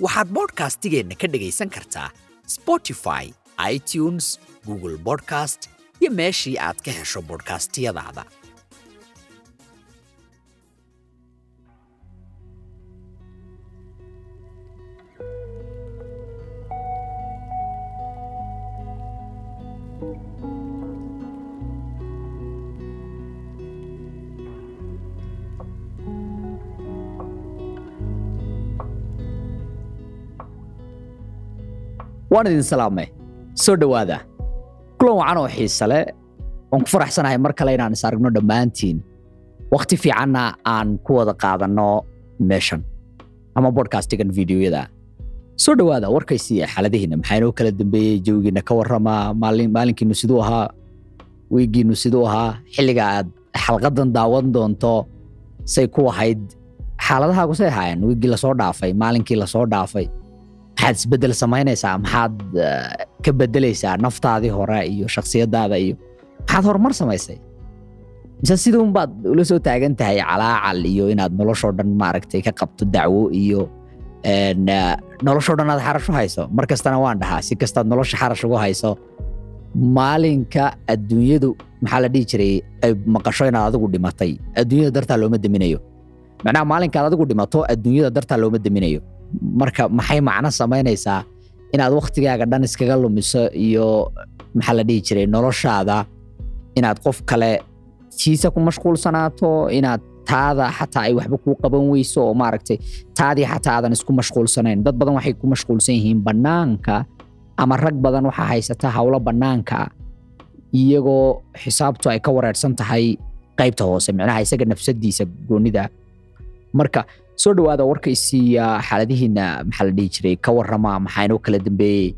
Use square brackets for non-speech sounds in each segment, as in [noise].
waxaad bodhkastigeenna ka dhegaysan kartaa spotify itunes google bodcast iyo meeshii aad ka hesho bodhkastiyadaada waan idin salaamay. Soo dhowaada kulan wacan oo xiise leh waan ku faraxsanahay mar kale inaan is aragno dhammaantiin. Wakhti fiicanna aan ku wada qaadanno meeshan ama bodhkastigan videoyada. Soo dhowaada warkaysii xaaladihiinna. Maxaa inoo kala dambeeyey jawigiinna ka warrama? Maalin maalinkiinu siduu ahaa? Weygiinu siduu ahaa? Xilliga aad xalqadan daawan doonto say ku ahayd. Xaaladahaagu say ahaayeen. Weygii la soo dhaafay maalinkii la soo dhaafay maxaad isbeddel samaynaysaa maxaad ka beddelaysaa naftaadii hore iyo shakhsiyaddaada iyo maxaad horumar samaysay. Mise baad ula soo taagan tahay calaacal iyo inaad noloshoo dhan maaragtay ka qabto dacwo iyo noloshoo dhan aad xarash u hayso mar kastana waan dhahaa. Si kastaad nolosha xarash ugu hayso maalinka adduunyadu maxaa la dhihi jiray ay maqasho inaad adigu dhimatay. Adduunyada dartaa looma deminayo macnaha maalinkaad adigu dhimato adduunyada dartaa looma deminayo marka maxay macno samaynaysaa inaad wakhtigaaga dhan iskaga lumiso iyo maxaa la dhihi jiray noloshaada inaad qof kale tiisa ku mashquulsanaato inaad taada xataa ay waxba kuu qaban weyso oo maaragtay taadii xataa aadan isku mashquulsanayn. Dad badan waxay ku mashquulsan yihiin bannaanka ama rag badan waxaa haysata howlo bannaanka iyagoo xisaabtu ay ka wareersan tahay qaybta hoose micnaha isaga nafsadiisa goonida. Marka soo dhowaada warkaysiiya xaaladihiina maxaa la dhihi jiray? Ka warrama maxaa inoo kala dambeeyey?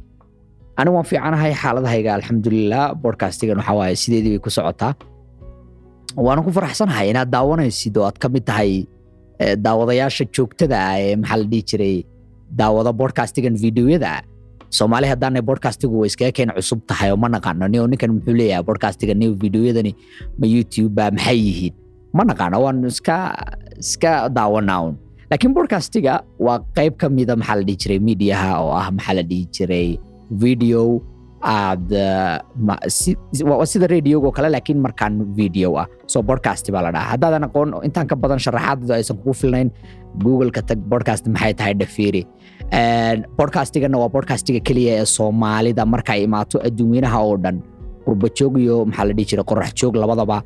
Anigu waan fiicanahay xaaladahayga alxamdulilah bodhkastigan waxaa sideedii bay ku socotaa. Waanan ku faraxsanahay inaad daawanaysid oo aad ka mid tahay daawadayaasha joogtada ah ee maxaa la dhihi jiray? Daawada bodhkastigan videoyada. Soomaali haddaanay bodhkastigu way iskaga keen cusub tahay oo ma naqaano. Nio ninkan muxuu leeyahay bodhkastigan nio videoyadani ma youtube maxay yihiin? Ma naqaano waan iska iska daawanaa un laakiin bodhkastiga waa qayb ka mida maxaa la dhihi jiray mediaha oo ah maxaa la dhihi jiray video aad waa sida radiogo kale laakiin markaan video ah. So bodhcast baa la dhahaa. Haddaadan aqoon intaan ka badan sharaxaadadu aysan kugu filnayn google-ka tag bodhcast maxay tahay dhafiiri bodhcastigana waa bodhcastiga keliya ee soomaalida. Markay imaato adduunweynaha oo dhan qurbajoog iyo maxaa la dhihi jiray qorax labadaba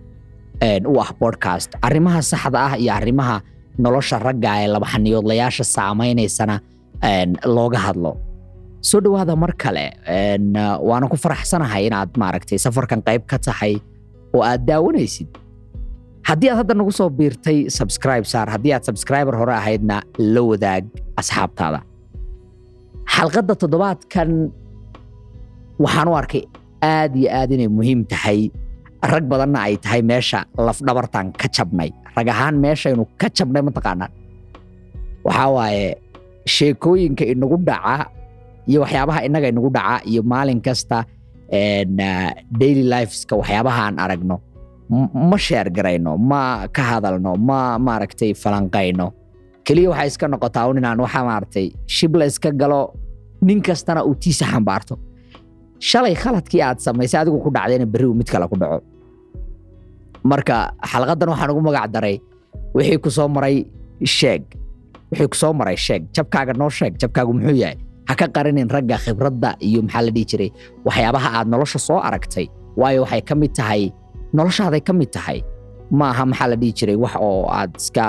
u ah bodhcast arrimaha saxda ah iyo arrimaha nolosha ragga ee labaxaniyoodlayaasha saamaynaysana looga hadlo. Soo dhowaada mar kale waana ku faraxsanahay inaad maaragtay safarkan qayb ka tahay oo aad daawanaysid. Haddii aad hadda nagu soo biirtay subscribe saar haddii aad subscriber hore ahaydna la wadaag asxaabtaada. Xalqadda toddobaadkan waxaan u arkay aad iyo aad inay muhiim tahay. Rag badanna ay tahay meesha lafdhabartan ka jabnay rag ahaan meeshaynu ka jabnay mataqaanaan waxaa waaye sheekooyinka inagu dhaca iyo waxyaabaha innaga inagu dhaca iyo maalin kasta daily lifeska waxyaabaha aan aragno ma sheer ma ka hadalno ma maaragtay falanqayno. Keliya waxay iska noqotaa un inaan waxa maaragtay shibla iska galo nin kastana uu tiisa xambaarto shalay khaladkii aad samaysay adigu ku dhacdayna berri uu mid kale ku dhaco marka xalqadan waxaan ugu magac daray wixii ku soo maray sheeg. Wixii ku soo maray sheeg. Jabkaaga noo sheeg. Jabkaagu muxuu yahay? Ha ka qarinin ragga khibradda iyo maxaa la dhihi jiray waxyaabaha aad nolosha soo aragtay. Waayo waxay ka mid tahay noloshaaday ka mid tahay. Ma aha maxaa la dhihi jiray wax oo aad iska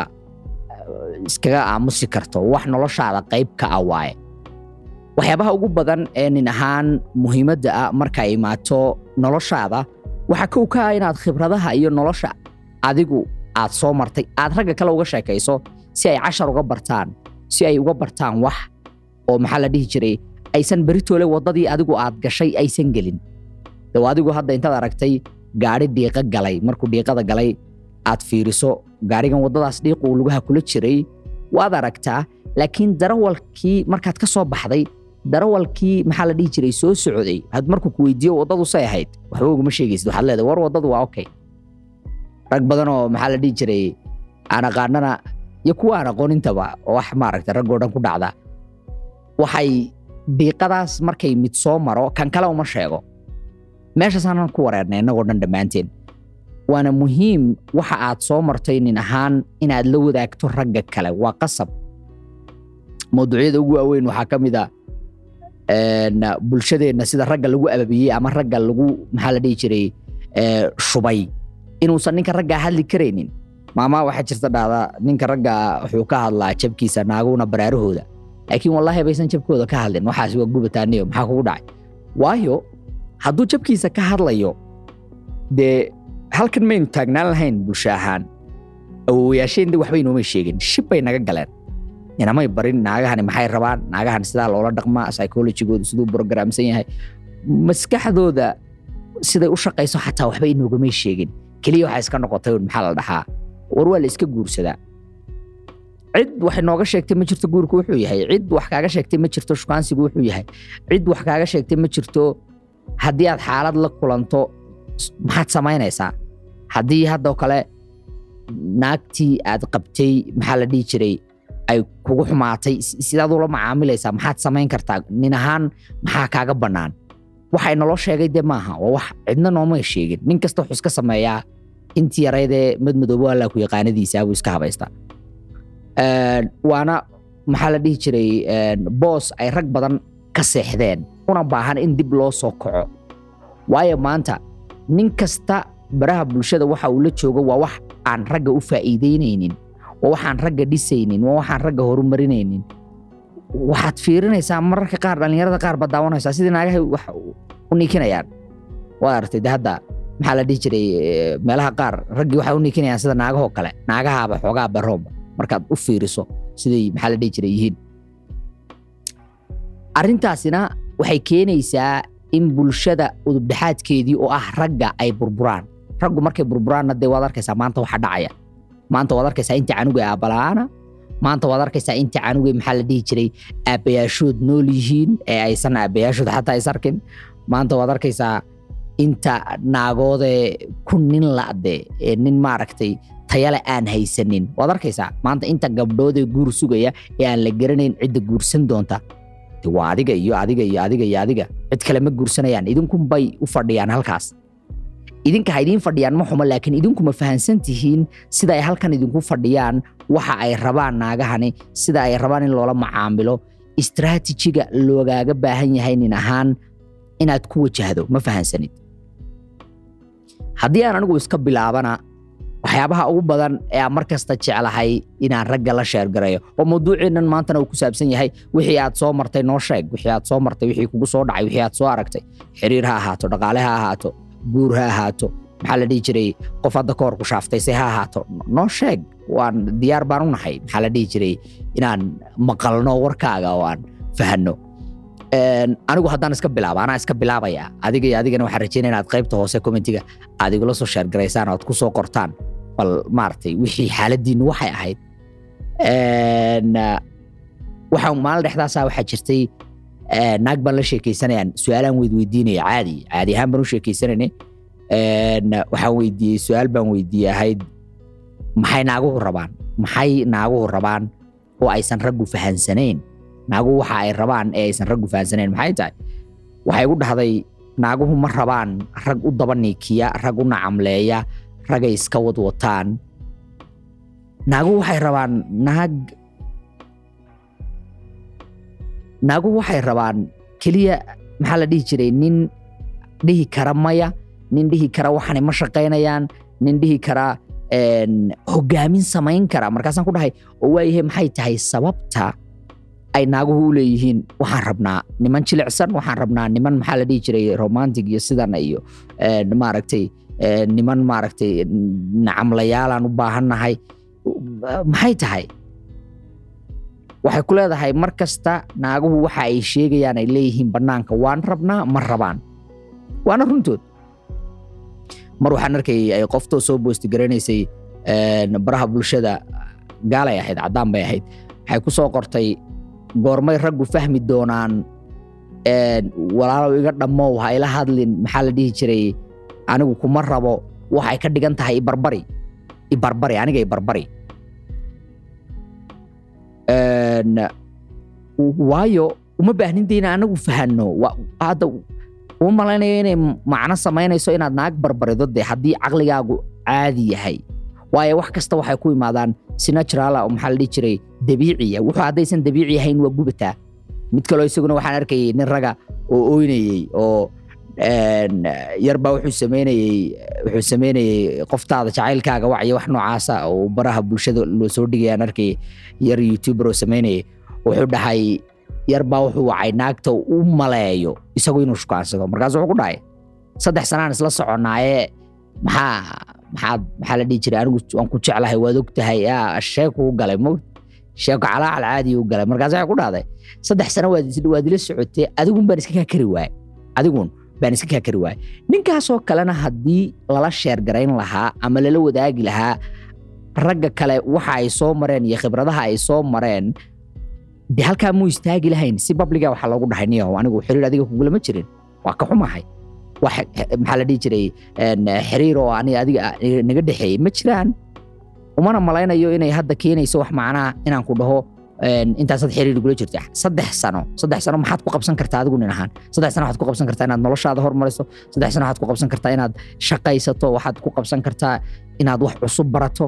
iskaga aamusi karto. Wax noloshaada qayb ka ah waaye. Waxyaabaha ugu badan ee nin ahaan muhiimadda ah marka imaato noloshaada waxaa kow ka ah inaad khibradaha iyo nolosha adigu aad soo martay aad ragga kale uga sheekayso si ay cashar uga bartaan si ay uga bartaan wax oo maxaa la dhihi jiray aysan beritoole waddadii adigu aad gashay aysan gelin. Dee adigu hadda intaad aragtay gaari dhiiqa galay. Markuu dhiiqada galay aad fiiriso gaarigan waddadaas dhiiqu uu lugaha kula jiray waad aragtaa laakiin darawalkii markaad ka soo baxday darawalkii maxaa la dhihi jiray? Soo socday. Had markuu ku weydiiyo waddadu say ahayd. Waxba uguma sheegaysid. Waxaad leedahay war waddadu waa okay. Rag badan oo maxaa la dhihi jiray aan aqaanana iyo kuwa aan aqoonintaba oo wax maaragtay raggoo dhan ku dhacda. Waxay dhiiqadaas markay mid soo maro kan kale uma sheego. Meeshaasaanan ku wareernay innagoo dhan dhammaanteen. Waana muhiim waxa aad soo martay nin ahaan inaad la wadaagto ragga kale. Waa qasab. Mawduucyada ugu waaweyn waxaa ka mid a bulshadeenna sida ragga lagu ababiyey ama ragga lagu maxaa la dhihi jiray? Shubay. Inuusan ninka raggaa hadli karaynin. Maamaa waxaa jirta dhahda ninka ragga wuxuu ka hadlaa jabkiisa naaguna baraarahooda. Laakiin wallaahi baysan jabkooda ka hadlin. Waxaas waa gubataaniyo maxaa kugu dhacay? Waayo hadduu jabkiisa ka hadlayo dee halkan maynu taagnaan lahayn bulsho ahaan. Awowayaasheen de waxba inoomay sheegin. Shib bay naga galeen inamay barin naagahani maxay rabaan? Naagahan sidaa loola dhaqmaa psychologigooda siduu programsan yahay. Maskaxdooda siday u shaqayso xataa waxba inoogamay sheegin. Keliya waxaa iska noqotay maxaa la dhahaa? War waa la iska guursadaa. Cid wax nooga sheegtay ma jirto guurku wuxuu yahay. Cid wax kaaga sheegtay ma jirto shukaansigu wuxuu yahay. Cid wax kaaga sheegtay ma jirto haddii aad xaalad la kulanto maxaad samaynaysaa? Haddii haddoo kale naagtii aad qabtay maxaa la dhihi jiray ay kugu xumaatay. Sidaad ula macaamilaysaa maxaad samayn kartaa? Nin ahaan maxaa kaaga bannaan? Waxay naloo sheegay dee maaha. Waa wax cidna noomay sheegin. Nin kasta wuxuu iska sameeyaa intii yaraydee madmadoobo allaa ku yaqaanadiisa buu iska habaystaa. Waana maxaa la dhihi jiray? Boos ay rag badan ka seexdeen. Una baahan in dib loo soo kaco. Waayo maanta nin kasta baraha bulshada waxa uu la joogo waa wax aan ragga u faa'iideynaynin waa waxaan ragga dhisaynin waa waxaan ragga horumarinaynin. Waxaad fiirinaysaa mararka qaar dhallinyarada qaar baad daawanaysaa. Sidii naagahay wax u niikinayaan. Waad aragtay hadda maxaa la dhihi jiray meelaha qaar raggii waxay u niikinayaan sida naagahoo kale. Naagahaaba xoogaa baroomba markaad u fiiriso siday maxaa la dhihi jiray yihiin. Arrintaasina waxay keenaysaa in bulshada udubdhexaadkeedii oo ah ragga ay burburaan. Raggu markay burburaanna dee waad arkaysaa maanta waxa dhacaya maanta waad arkaysaa inta canuga aabala'aana maanta waad arkaysaa inta canuga maxaa la dhihi jiray aabbayaashood nool yihiin ee aysan aabbayaashood xataa is arkin. Maanta waad arkaysaa inta naagoodee ku nin la'de ee nin maaragtay tayale aan haysanin. Waad arkaysaa maanta inta gabdhoodee guur sugaya ee aan la garanayn cidda guursan doonta. Waa adiga iyo adiga iyo adiga iyo adiga. Cid kale ma guursanayaan. Idinkunbay u fadhiyaan halkaas idinka ha idiin fadhiyaan ma xumo laakiin idinkuma fahansan tihiin sida ay halkan idinku fadhiyaan waxa ay rabaan naagahani sida ay rabaan in loola macaamilo. Istraatijiga loogaaga baahan yahay nin ahaan inaad ku wajahdo ma fahansanid. Haddii aan anigu iska bilaabana waxyaabaha ugu badan ee aan mar kasta jeclahay inaan ragga la sheergarayo oo mawduuceennan maantana uu ku saabsan yahay wixii aad soo martay noo sheeg wixii aad soo martay wixii kugu soo dhacay wixii aad soo aragtay. Xiriir ha ahaato dhaqaale ha ahaato guur ha ahaato. Maxaa la dhihi jiray? Qof hadda ka hor ku shaaftayse ha ahaato. Noo sheeg. Waan diyaar baan u nahay. Maxaa la dhihi jiray? Inaan maqalno warkaaga oo aan fahanno. Anigu haddaan iska bilaabo anaa iska bilaabaya adiga iyo adigana waxaan rajeynaya inaad qaybta hoose commentiga aad igula soo sheergaraysaan oo aad ku soo qortaan. Bal maaragtay wixii xaaladiinnu waxay ahayd. Waxaan maalin dhexdaasaa waxaa jirtay naag baan la sheekaysanayaan su'aalaan weydweydiinaya caadi. Caadi ahaan baan u sheekaysanayna waxaan weydiiyey su'aal baan weydiiyey ahayd maxay naaguhu rabaan? Maxay naaguhu rabaan oo aysan raggu fahansanayn? Naaguhu waxa ay rabaan ee aysan raggu fahansanayn maxay tahay? Waxay igu dhahday naaguhu ma rabaan rag u daba niikiya rag u nacamleeya ragay iska wadwataan naaguhu waxay rabaan naag naaguhu waxay rabaan keliya maxaa la dhihi jiray? Nin dhihi kara maya nin dhihi kara waxani ma shaqaynayaan nin dhihi kara hogaamin samayn kara. Markaasaan ku dhahay oo waayahay maxay tahay sababta ay naaguhu u leeyihiin? Waxaan rabnaa niman jilicsan waxaan rabnaa niman maxaa la dhihi jiray romantic iyo sidan iyo maaragtay niman maaragtay nacamlayaalaan u baahannahay maxay tahay waxay ku leedahay mar kasta naaguhu waxa ay sheegayaan ay leeyihiin bannaanka waan rabnaa ma rabaan. Waana runtood. Mar waxaan arkayay ay qoftoo soo boosti garanaysay een, baraha bulshada gaalay ahayd caddaan bay ahayd. Waxay ku soo qortay goormay raggu fahmi doonaan walaalow iga dhammow ha ila hadlin maxaa la dhihi jiray anigu kuma rabo waxay ka dhigan tahay ibarbari ibarbari aniga ibarbari waayo uma baahnin de inaan anagu fahanno. Hadda uma malaynayo inay macno samaynayso inaad naag barbarido de haddii caqligaagu caadi yahay. Waayo wax kasta waxay ku imaadaan si natural ah oo maxaa la dhihi jiray dabiiciya wuxuu haddaysan dabiici ahayn waa gubataa. Mid kaloo isaguna waxaan arkayay nin raga oo oynayey oo yarbaa wuxuu sameynayey qoftaada jacaylkaaga wacyo wax noocaasa oo baraha bulshada loo soo dhigayaan arkayay yar youtuber oo sameynayay wuxuu dhahay yarbaa wuxuu wacay naagta u maleeyo isagu inuu shukaansado markaas wuxuu ku dhahay saddex sanaan isla soconaaye maxaa maxaad maxaa la dhihi jiray? Anigu waan ku jeclahay waad og tahay sheeku u galay mo sheeko calaacal caadi u galay. Markaas waxay ku dhahday saddex sano waad ila socotee adigun baan iska kari waay adigun baan iska kaa kari waay. Ninkaasoo kalena haddii lala sheergarayn lahaa ama lala wadaagi lahaa ragga kale waxa ay soo mareen iyo khibradaha ay soo mareen de halkaa muu istaagi lahayn? Si babliga waxaa loogu dhahay niyahow anigu xiriir adiga kugulama jirin. Waa ka xumahay. Maxaa la dhihi jiray xiriir oo ani adiga naga dhexeeyey ma jiraan? Umana malaynayo inay hadda keenayso wax macnaha inaan ku dhaho intaasaad xiriir igula jirta saddex sano saddex sano maxaad ku qabsan kartaa adigu nin ahaan? Saddex sano waxaad ku qabsan kartaa inaad noloshaada hormariso saddex sano waxaad ku qabsan kartaa inaad shaqaysato? Waxaad ku qabsan kartaa inaad wax cusub barato?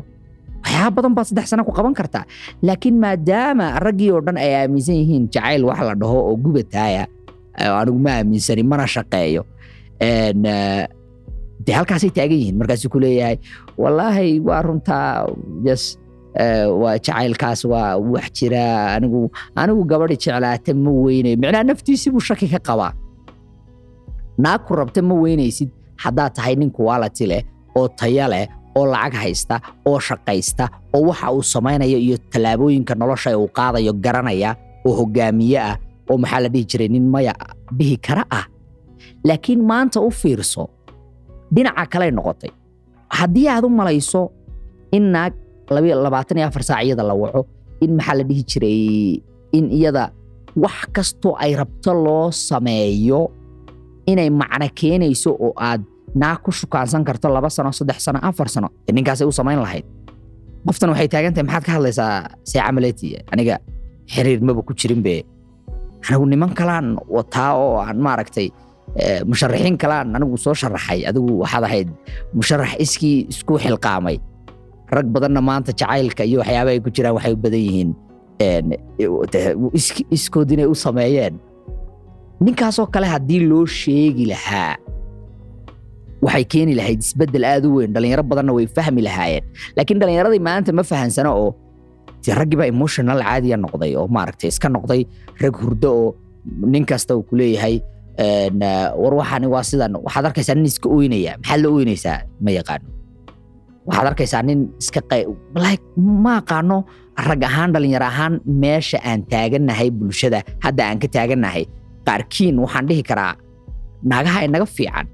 Waxyaaba badan baad saddex sano ku qaban kartaa. Laakiin maadaama raggii oo dhan ay aaminsan yihiin jacayl wax la dhaho oo gubataaya anigu ma aaminsani mana shaqeeyo. Eh, dee halkaasay taagan yihiin markaasuu ku leeyahay wallaahi waa runtaa yes waa jacaylkaas waa wax jira. Anigu anigu gabadhi jeclaata ma weynayo micnaha naftiisii buu shaki ka qabaa. Naag ku rabta ma weynaysid. Haddaad tahay nin quality leh oo taya leh oo lacag haysta oo shaqaysta oo waxa uu samaynayo iyo tallaabooyinka nolosha uu qaadayo garanaya oo hogaamiye ah oo maxaa la dhihi jiray nin maya dhihi kara ah. Laakiin maanta u fiirso dhinaca kaley noqotay. Haddii aad u malayso in naag labaatan iyo afar saac iyada la waco in maxaa la dhihi jiray? In iyada wax kastoo ay rabto loo sameeyo inay macno keenayso oo aad naag ku shukaansan karto laba sano saddex sano afar sano ninkaasay u samayn lahayd. Qoftan waxay taagan tahay maxaad ka hadlaysaa see camaleeti? Aniga xiriir maba ku jirin be anigu niman kalaan wataa oo aan maaragtay eh, musharaxiin kalaan anigu soo sharaxay. Adigu waxaad ahayd musharax iskii isku xilqaamay rag badanna maanta jacaylka iyo waxyaaba ay ku jiraan waxay u badan yihiin iskood inay u sameeyeen. Ninkaasoo kale haddii loo sheegi lahaa waxay keeni lahayd isbeddel aad u weyn dhalinyaro badanna way fahmi lahaayeen. Laakiin dhalinyaradii maanta ma fahansana oo dee raggiiba emotional caadiya noqday oo maaragtay iska noqday rag hurdo oo nin kasta uu ku eh, war waxaani waa sidan waxaad arkaysaa nin iska oynaya maxaad la oynaysaa ma yaqaano waxaad arkaysaa nin iska ma aqaano rag ahaan dhalinyaro ahaan meesha aan taagannahay bulshada hadda aan ka taagannahay qaarkiin waxaan dhihi karaa naagaha inaga fiican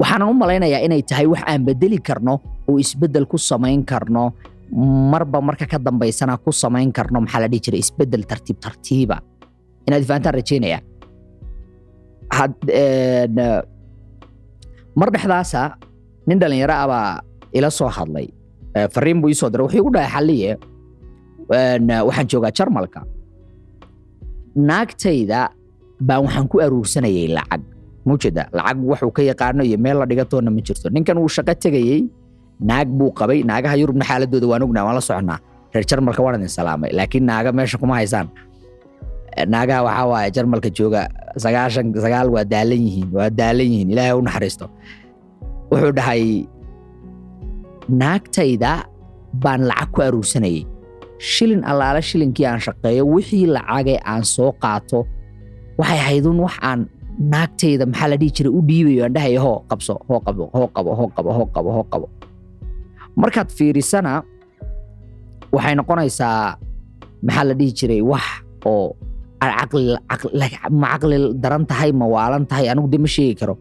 waxaanan u malaynayaa inay tahay wax aan bedeli karno oo isbeddel ku samayn karno marba marka ka dambaysana ku samayn karno maxaa la dhihi jiray isbeddel tartiib tartiiba inaad fahantaan rajeynaya eh, mar dhexdaasa nin dhalinyaro ah baa ila soo hadlay. Eh, fariin buu ii soo diray. Wuxuu igu dhahay xalliye waxaan joogaa jarmalka. Naagtayda baan waxaan ku aruursanayay lacag. Mujeda lacag waxuu ka yaqaano iyo meel la dhigatoona ma jirto. Ninkan wuu shaqo tegayey. Naag buu qabay. Naagaha yurubna xaaladooda waan ognaa waan la soconaa reer jarmalka waan idin salaamay laakiin naaga meesha kuma haysaan. Eh, naagaha waxaa waaye jarmalka jooga sagaashan sagaal waa daalan yihiin waa daalan yihiin. Ilaahay u naxariisto. Wuxuu dhahay naagtayda baan lacag ku aruursanayay shilin allaale shilinkii aan shaqeeyo wixii lacagee aan soo qaato waxay haydun wax aan naagtayda maxaa la dhihi jiray u dhiibayo aan dhahayo hoo qabso hoo qabo hoo qabo hoo qabo hoo qabo hoo qabo markaad fiirisana waxay noqonaysaa maxaa la dhihi jiray wax oo ma caqli daran tahay ma waalan tahay anigu de ma sheegi karo.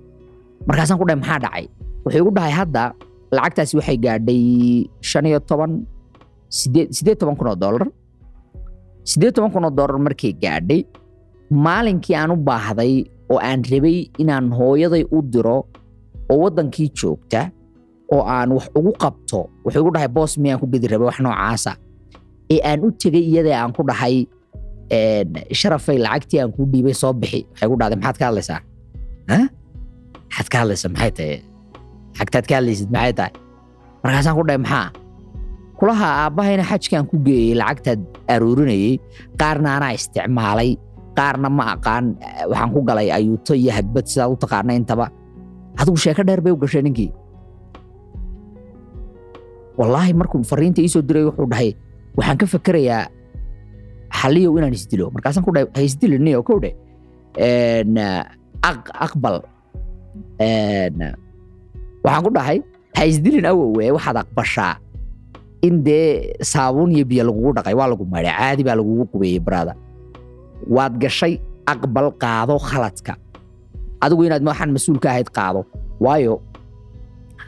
Markaasaan ku dhahay maxaa dhacay? Wuxuu igu dhahay hadda lacagtaasi waxay gaadhay shan toban sideed toban kun oo dollar? Sideed toban kun oo dollar markay gaadhay? Maalinkii aan u baahday oo aan rabay inaan hooyaday u diro oo waddankii joogta oo aan wax ugu qabto wuxuu igu dhahay boos miyaan ku gedi rabay wax noocaasa? Ee aan u tegay iyadee aan ku dhahay sharafay lacagtii aan kuu dhiibay soo bixi. Waxay ku dhahday maxaad ka hadlaysaa? Ha maxaad ka hadlaysaa? Maxay tahay lacagtaad ka hadlaysid maxay tahay? Markaasaan ku dhahay maxaa? Kulaha aabbahayna xajkaan ku geeyey lacagtaad aruurinayey qaarna anaa isticmaalay qaarna ma aqaan eh, waxaan ku galay ayuuto iyo hagbad sidaad u taqaana intaba. Adigu sheeko dheer bay u gashay ninkii. Wallaahi markuu fariinta iisoo diray wuxuu dhahay waxaan ka fakerayaa xaliyow inaan isdilo. Markaasaan ku dhahay ha isdiliniyo kow dhe Een, aq- aqbal waxaan ku dhahay ha isdilin awowe waxaad aqbashaa. In dee saabuun iyo biyo lagugu dhaqay waa lagu maydhay caadi baa lagugu qubeeyey baraada waad gashay aqbal qaado khaladka. Adigu inaad waxaan mas'uul ka ahayd qaado. Waayo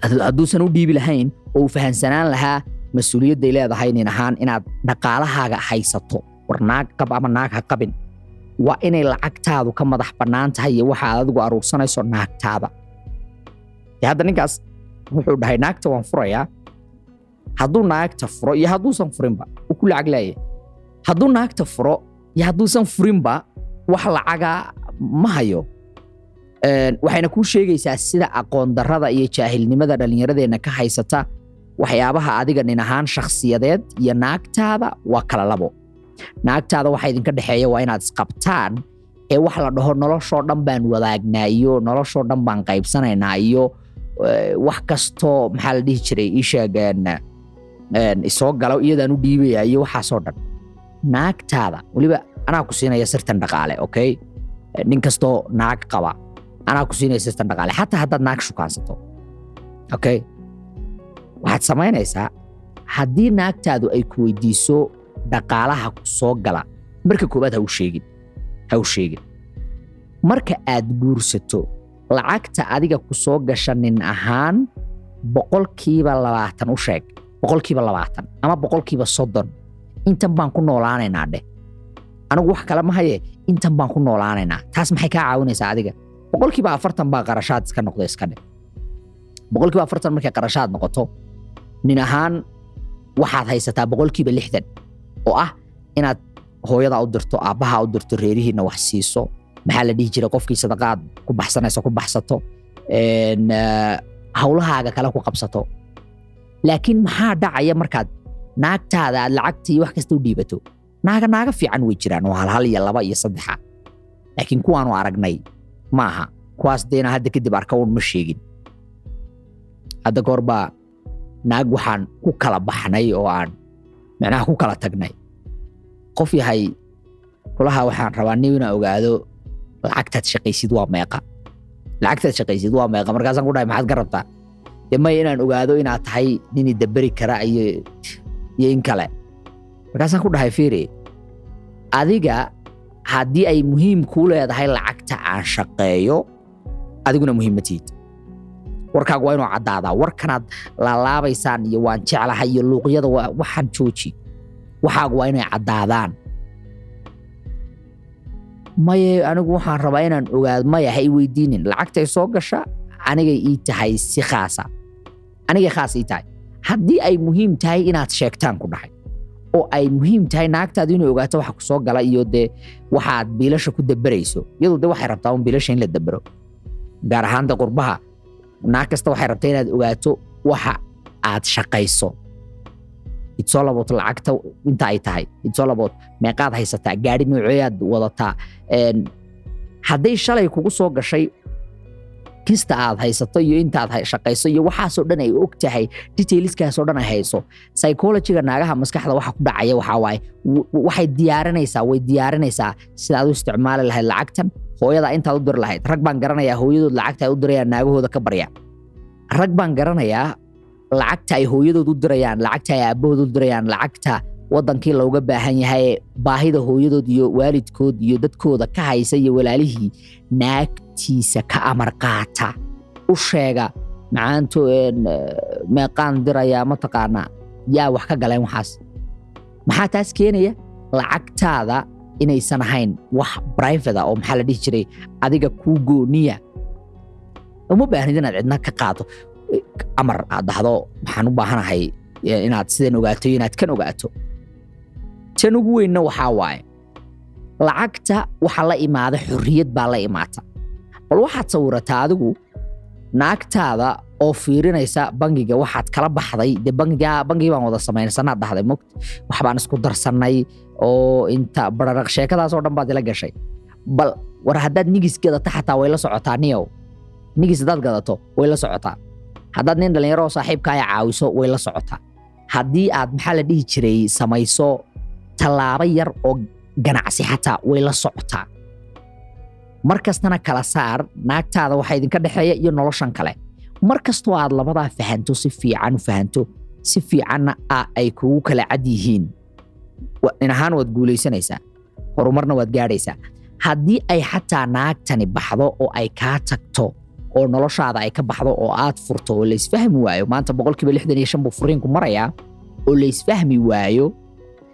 had- hadduusan u dhiibi lahayn oo uu fahansanaan lahaa mas'uuliyadday leedahay nin ahaan inaad dhaqaalahaaga haysato war naag qab ama naag ha qabin waa inay lacagtaadu ka madax bannaan tahay iyo waxaad adigu aruursanayso naagtaada hadda ninkaas wuxuu dhahay naagta waan furayaa hadduu naagta furo iyo hadduusan furinba uu ku lacag leeyahay hadduu naagta furo iyo hadduusan furinba wax lacaga ma hayo. Waxayna kuu sheegaysaa sida aqoon iyo jaahilnimada dhallinyaradeenna ka haysata waxyaabaha adiga nin ahaan shakhsiyadeed iyo naagtaada waa kala labo. Naagtaada waxa idinka dhexeeya waa inaad isqabtaan ee wax la dhaho noloshoo dhan baan wadaagnaa iyo noloshoo dhan baan qaybsanaynaa iyo wax kastoo maxaa la dhihi jiray? Ii sheeg een, een, isoo galo iyadaan u dhiibaya iyo waxaasoo dhan. Naagtaada weliba anaa ku siinaya sirtan dhaqaale okay? Eh, nin kastoo naag qaba anaa ku siinaya sirtan dhaqaale. Xataa haddaad naag shukaansato okay? Waxaad samaynaysaa haddii naagtaadu ay ku weydiiso dhaqaalaha ku soo gala marka koowaad ha u sheegin ha u sheegin. Marka aad guursato lacagta adiga ku soo gasha nin ahaan boqolkiiba labaatan u sheeg. Boqolkiiba labaatan ama boqolkiiba soddon. Intan baan ku noolaanaynaa dheh. Anigu wax kale ma haye intan baan ku noolaanaynaa taas maxay kaa caawinaysaa adiga? Boqolkiiba afartan baa qarashaad iska noqda iska dheh. Boqolkiiba afartan markay qarashaad noqoto nin ahaan waxaad haysataa boqolkiiba lixdan oo ah inaad hooyada u dirto aabbaha u dirto reerihiina wax siiso maxaa la dhihi jiray qofkii sadaqaad ku baxsanaysa ku baxsato. Eh, hawlahaaga kale ku qabsato. Laakiin maxaa dhacaya markaad naagtaada aad lacagta iyo wax kasta u dhiibato? Naaga naaga fiican way jiraan oo halhal iyo laba iyo saddexa. Laakiin kuwaanu aragnay ma aha kuwaas deena hadda kadib arka un ma sheegin. Hadda goor baa naag waxaan ku kala baxnay oo aan micnaha ku kala tagnay. Qof yahay kulaha waxaan rabaa nin inaan ogaado lacagtaad shaqaysid waa meeqa lacagtaad shaqaysid waa meeqa markaasaan ku dhahay maxaad ka rabtaa dee maya inaan ogaado inaad tahay nin idaberi kara iyo iyo in kale markaasaan ku dhahay fiiri adiga haddii ay muhiim kuu leedahay lacagta aan shaqeeyo adiguna muhiim ma tihid warkaagu waa inuu caddaadaa warkanaad laalaabaysaan iyo waan jeclahay iyo luuqyada waxaan jooji waxaagu waa inay caddaadaan maye anigu waxaan rabaa inaan ogaado maya ha i weydiinin. Lacagtay soo gasha anigay ii tahay si khaasa. Anigay khaas ii tahay. Haddii ay muhiim tahay inaad sheegtaan ku dhahay oo ay muhiim tahay naagtaadu inay ogaato waxa ku gala iyo dee waxaad biilasha ku daberayso iyadu de waxay rabtaa un biilasha in la dabero gaar ahaan qurbaha naag kasta waxay rabtaa inaad ogaato waxa aad shaqayso it's all about lacagta inta ay tahay. It's all about meeqaad haysataa gaari nooceeyaad wadataa hadday shalay kugu soo gashay kista aad haysato iyo intaad shaqayso iyo waxaasoo dhan ay og tahay detailskaasoo dhan ay hayso. Psychologyga naagaha maskaxda waxa ku dhacaya waxaa waaye w- waxay diyaarinaysaa way diyaarinaysaa sidaad u isticmaali lahayd lacagtan hooyada intaad u diri lahayd. Rag baan garanayaa hooyadood lacagta ay u dirayaan naagahooda ka barya rag baan garanayaa lacagta ay hooyadood u dirayaan lacagta ay aabahood u dirayaan lacagta wadankii looga baahan yahay baahida hooyadood iyo waalidkood iyo dadkooda ka haysa iyo walaalihii naagtiisa ka amar qaata. U sheega macaanto meeqaan dirayaa mataqaanaa yaa wax ka galeen waxaas. Maxaa taas keenaya? Lacagtaada inaysan ahayn wax private ah oo maxaa la dhihi jiray? Adiga kuu gooniya. Uma baahnid inaad cidna ka qaado amar aad dhahdo waxaan u baahanahay inaad sidan ogaato iyo inaad kan ogaato. Tan ugu weynna waxaa waaye lacagta waxa la imaada xorriyad baa la imaata. Bal waxaad sawirataa adigu naagtaada oo fiirinaysa bangiga waxaad kala baxday. Dee bangiga bangigii baan wada samaynasanaad dhahday mogt wax baan isku darsannay oo inta bararaq sheekadaas oo dhan baad ila gashay. Bal war haddaad nigis gadato xataa way la socotaa niyow. Nigis haddaad gadato way la socotaa haddaad nin dhallinyaro oo saaxiibkaaya caawiso way la socotaa haddii aad maxaa la dhihi jiray samayso tallaabo yar oo ganacsi xataa way la socotaa mar kastana kala saar naagtaada waxaa idinka dhexeeya iyo noloshan kale. Mar kastoo aad labadaa fahanto si fiican u fahanto si fiicanna ay kugu kala cad yihiin. In ahaan waad guulaysanaysaa horumarna waad gaadhaysaa. Haddii ay xataa naagtani baxdo oo ay kaa tagto oo noloshaada ay ka baxdo oo aad furto oo laysfahmi waayo. Maanta boqolkiiba lixdan iyo shan buu furiinku marayaa oo laysfahmi waayo.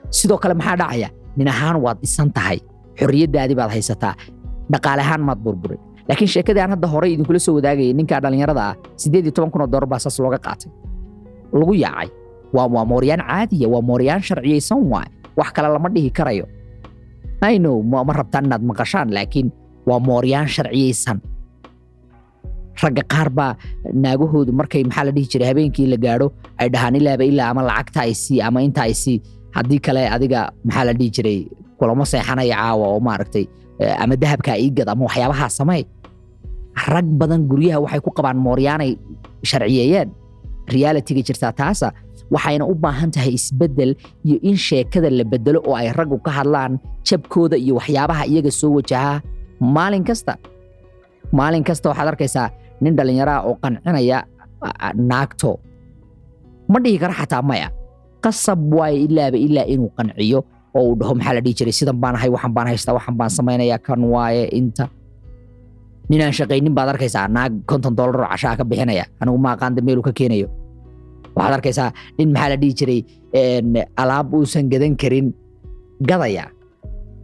Sidoo kale maxaa dhacaya? Nin ahaan waad dhisan tahay. Xorriyaddaadii baad haysataa. Dhaqaale ahaan maad burburin. Laakiin sheekadii aan hadda horey idinkula soo wadaagayay ninka dhallinyarada ah siddeed iyo toban kun oo doolar baa saas looga qaatay. Lagu yaacay. Waa waa mooryaan caadiya waa mooryaan sharciyaysan waay wax kale lama dhihi karayo. I ma rabtaan inaad maqashaan laakiin waa mooryaan sharciyaysan ragga qaar baa naagahoodu markay maxaa dhihi jiray habeenkii la gaadho ay dhahaan ilaaba ilaa ama lacagta ay sii ama inta ay sii. Haddii kale adiga maxaa dhihi jiray kulamo seexanaya caawa oo maaragtay eh, ama dahabkaa iigad ama waxyaabahaa samey rag badan guryaha waxay ku qabaan mooryaanay sharciyeeyeen realitiga jirtaa taasa waxayna u baahan tahay isbeddel iyo in sheekada la bedelo oo ay raggu ka hadlaan jabkooda iyo waxyaabaha iyaga soo wajahaa. Maalin kasta maalin kasta waxaad arkaysaa nin dhallinyaraha oo qancinaya naagto. Ma dhihi kara xataa maya. Qasab waaye ilaaba ilaa inuu qanciyo oo uu dhaho maxaa la dhihi jiray? Sidan baan ahay waxan baan haystaa waxan baan samaynayaa kan waaye inta. Ninaan shaqaynin baad arkaysaa naag konton doolar oo cashaa ka bixinaya. Anigu ma aqaan meeluu ka keenayo. Waxaad arkaysaa nin maxaa la dhihi jiray alaab uusan gadan karin. Gadaya.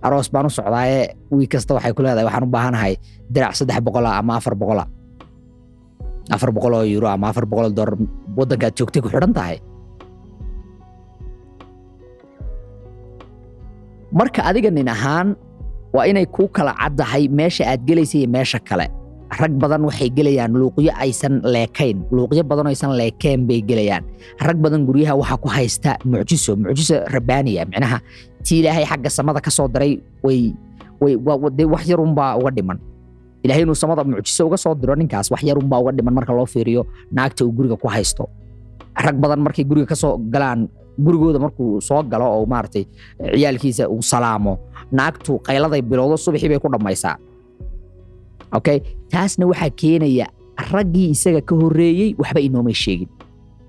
Aroos baan u socdaaye wiig kasta waxay ku leedahay waxaan u baahanahay dirac saddex boqola ama afar boqola afar boqol oo euro ama afar boqol oo waddankaad joogtay ku xidhan tahay. Marka adiga nin ahaan waa inay kuu kala caddahay meesha aad gelaysa iyo meesha kale. Rag badan waxay gelayaan luuqyo aysan leekayn. Luuqyo badan aysan leekeen bay gelayaan. Rag badan guryaha waxaa ku haysta mucjiso. Mucjiso rabbaaniya micnaha tii ilaahay xagga samada ka soo way wax yarunbaa uga dhiman ilaahay inuu samada mucjiso uga soo diro ninkaas wax yarunbaa uga dhiman marka loo fiiriyo naagta uu guriga ku haysto. Rag badan markay guriga ka soo galaan gurigooda markuu soo galo oo maaragtay ciyaalkiisa uu salaamo naagtu qayladay bilowdo subaxii bay ku dhammaysaa okay taasna waxaa keenaya raggii isaga ka horreeyey waxba inoomay sheegin.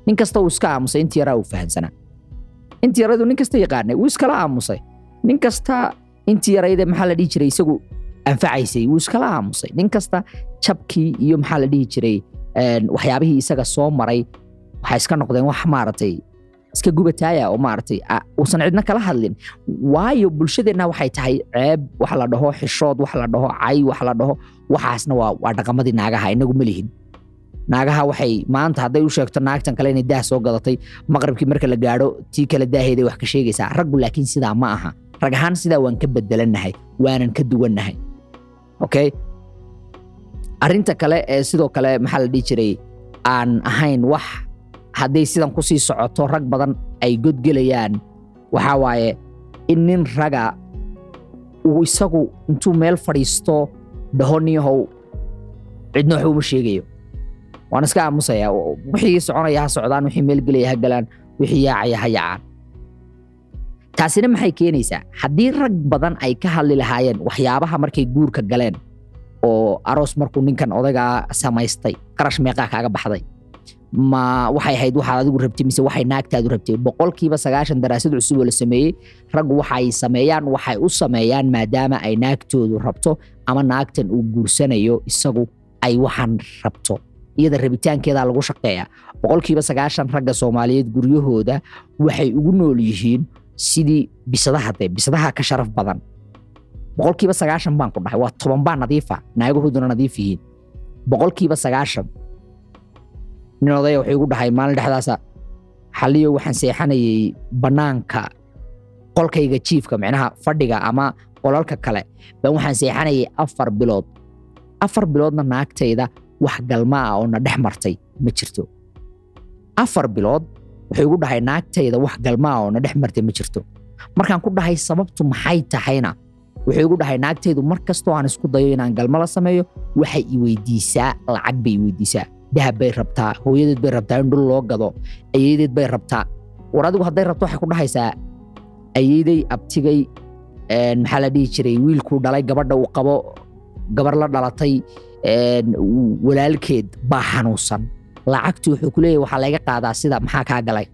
Nin kasta uu iska aamusay intii yaraa uu fahansanaa. Intii yaradu nin kasta yaqaanay wuu iskala aamusay. Nin kasta intii yarayde maxaa la dhihi jiray? Isagu anfacaysay wuu iskala aamusay. Nin kasta jabkii iyo maxaa la dhihi jiray waxyaabihii isaga soo maray waxay iska noqdeen wax maaragtay iska gubataaya oo maaragtay a- uusan cidna kala hadlin. Waayo bulshadeenna waxay tahay ceeb wax la dhaho xishood wax la dhaho cay wax la dhaho. Waxaasna waa dhaqamadii naagaha inagu ma lihin. Naagaha waxay maanta hadday u sheegto naagtan kale inay daah soo gadatay maqribkii marka la gaadho tii kale daaheeday wax ka sheegaysaa. Raggu laakiin sidaa ma aha. Rag ahaan sidaa waan ka bedelannahay waanan ka duwannahay okay? Arrinta kale ee sidoo kale maxaa la dhihi jiray? Aan ahayn wax hadday sidan ku sii socoto rag badan ay godgelayaan waxaa waaye in nin raga uu isagu intuu meel fadhiisto dhaho niyahow cidna waxba sheegayo. Waan iska aamusaya wixii soconaya ha socdaan wixii meel gelaya ha galaan wixii yaacaya ha yaacaan taasina maxay keenaysaa? Haddii rag badan ay ka hadli lahaayeen waxyaabaha markay guurka galeen oo aroos markuu ninkan odaygaa samaystay qarash meeqaa kaaga baxday ma waxay ahayd waxaad adigu rabtay mise waxay naagtaadu rabtay? Boqolkiiba sagaashan daraasad cusub oo la sameeyey raggu waxay sameeyaan waxay u sameeyaan maadaama ay naagtoodu rabto ama naagtan uu guursanayo isagu ay waxaan rabto. Iyada rabitaankeedaa lagu shaqeeya. Boqolkiiba sagaashan ragga soomaaliyeed guryahooda waxay ugu nool yihiin sidii bisadaha dee bisadaha ka sharaf badan. Boqolkiiba sagaashan baan ku dhahay waa toban baa nadiifa naagahooduna nadiif yihiin. Boqolkiiba sagaashan. Nin odaya wuxuu igu dhahay maalin dhexdaasa xaliyo waxaan seexanayay bannaanka qolkayga jiifka micnaha fadhiga ama qolalka kale. Baan waxaan seexanayay afar bilood. Afar biloodna naagtayda wax galma ah oo na dhex martay ma jirto. Afar bilood wuxuu igu dhahay naagtayda wax galma ah oo dhex martay ma jirto. Markaan ku dhahay sababtu maxay tahayna? Wuxuu igu dhahay naagtaydu mar kastoo aan isku dayo inaan galmo la sameeyo waxay i weydiisaa lacag bay i weydiisaa. Dahab bay rabtaa hooyadeed bay rabtaa in dhul loo gado ayeedeed bay rabtaa. War adigu hadday rabto waxay ku dhahaysaa ayeeday abtigay maxaa la dhihi jiray wiilkuu dhalay gabadha uu qabo gabar la dhalatay walaalkeed baa xanuunsan lacagtu wuxuu ku leeyahy waxaa laga qaadaa sida maxaa kaa galay?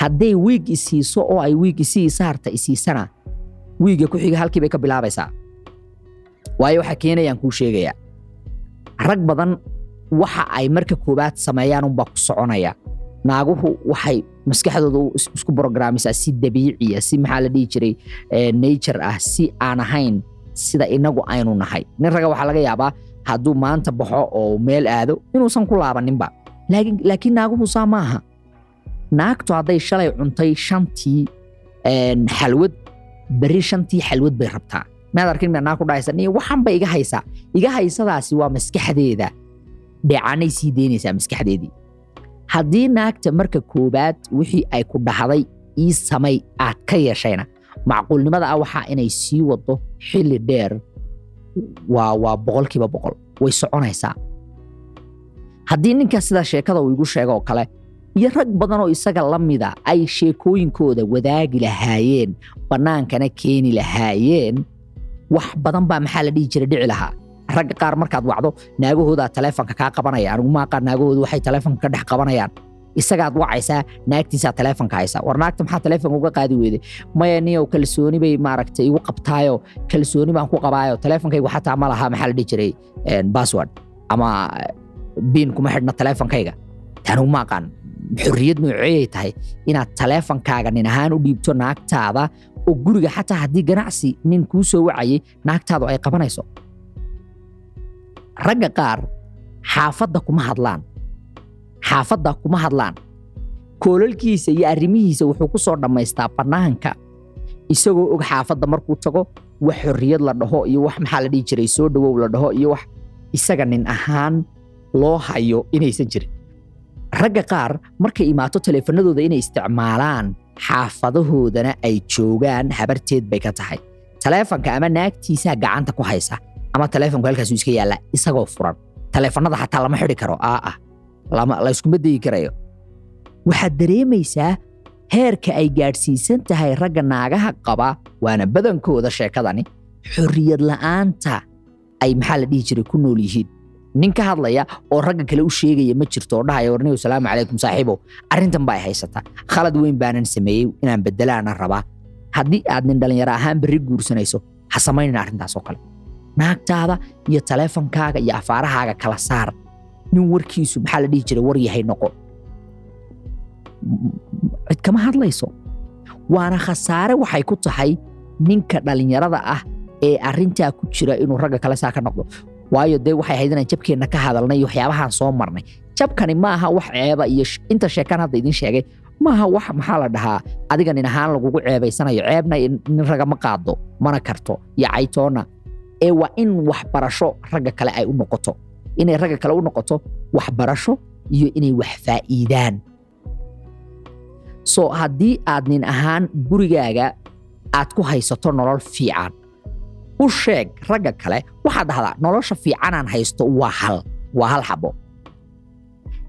Hadday wiig isiiso oo ay wiig isii isaarta isiisana wiiga ku xiga halkii bay ka bilaabaysaa. Waayo waxaa keenayaan kuu sheegayaa rag badan waxa ay marka koowaad sameeyaan unbaa ku soconaya. Naaguhu waxay maskaxdooda isku brograamisaa si dabiiciya si maxaa la dhihi jiray nature ah si aan ahayn sida inagu aynu nahay. Nin raga waxaa laga yaabaa hadduu maanta baxo oo meel aado inuusan ku laabaninba. Laakiin naaguhu saa maaha. Naagtu hadday shalay cuntay shantii xalwad berri shantii xalwad bay rabtaa. Maad arkin mia naag ku dhahaysa? Niyo waxan iga haysaa. Iga haysadaasi waa maskaxdeeda. Dheecaanay sii deynaysaa maskaxdeedii. Haddii naagta marka koowaad wixii ay ku dhahday ii samay aad ka yeeshayna macquulnimada ah waxaa inay sii wado xilli dheer waa boqolkiiba boqol way soconaysaa. Haddii ninkaas sidaa sheekada uu igu sheego oo kale iyo rag badan oo isaga la mida ay sheekooyinkooda wadaagi lahaayeen bannaankana keeni lahaayeen wax badan baa maxaa la dhihi jira dhici lahaa. Ragga qaar markaad wacdo naagahoodaa taleefonka kaa qabanaya anigu maaqaan naagahooda waxay taleefonka ka dhex qabanayaan isagaad wacaysaa naagtiisaa taleefonka haysa war naagta maxaa taleefonka uga qaadi weyday maya niyow kalsooni bay maaragtay igu qabtaayo kalsooni baan ku qabaayo. Taleefonkaygu xataa ma laha maxaa la dhihi jiray bassword ama biin kuma xidhna taleefonkayga anigu ma aqaan. Xorriyad nooceeyay tahay inaad taleefonkaaga nin ahaan u dhiibto naagtaada oo guriga xataa haddii ganacsi nin kuu soo wacayay naagtaadu ay qabanayso. Ragga qaar xaafadda kuma hadlaan xaafadda kuma hadlaan. Koolalkiisa iyo arrimihiisa wuxuu ku soo dhammaystaa bannaanka isagoo og xaafadda markuu tago wax xorriyad la dhaho iyo wax maxaa la dhihi jiray soo dhowow la dhaho iyo wax. Isaga nin ahaan loo hayo inaysan jirin. Ragga qaar markay imaato taleefanadooda inay isticmaalaan xaafadahoodana ay joogaan habarteed bay ka tahay. Taleefonka ama naagtiisaa gacanta ku haysa ama taleefonku halkaasuu iska yaallaa isagoo furan. Taleefanada xataa lama xidhi karo aa ah layskuma dayi karayo. Waxaad dareemaysaa heerka ay gaadhsiisan tahay ragga naagaha qaba waana badankooda sheekadani. Xorriyad la'aanta ay maxaa la dhihi jiray ku nool yihiin? Nin ka hadlaya oo ragga kale u sheegaya ma jirto oo dhahaya warniyow salaamu calaykum saaxiibow. Arrintan baa ay haysataa khalad weyn baanan sameeyey inaan bedelaana rabaa. Haddii aad nin dhallinyaro ahaan berri guursanayso ha samaynin arrintaas oo kale. Naagtaada iyo taleefonkaaga iyo afaarahaaga kala saar nin warkiisu maxaa la dhihi jiray war yahay noqo cid kama hadlayso waana khasaare waxay ku tahay ninka dhallinyarada ah ee arrintaa ku jira inuu ragga kale saa ka noqdo waayo dee waxay ahayd inaan jabkeenna ka hadalnay iyo waxyaabahaan soo marnay jabkani maaha wax ceeba iyo inta sheekaan hadda idin sheegay maaha wax maxaa la dhahaa adiga nin ahaan lagugu ceebaysanayo ceebna nin raga ma qaado mana karto iyo caytoonna ee waa in waxbarasho ragga kale ay u noqoto inay ragga kale u noqoto waxbarasho iyo inay wax faa'iidaan. So haddii aad nin ahaan gurigaaga aad ku haysato nolol fiican u sheeg ragga kale waxaad dhahdaa nolosha fiicanaan haysto waa hal waa hal xabo.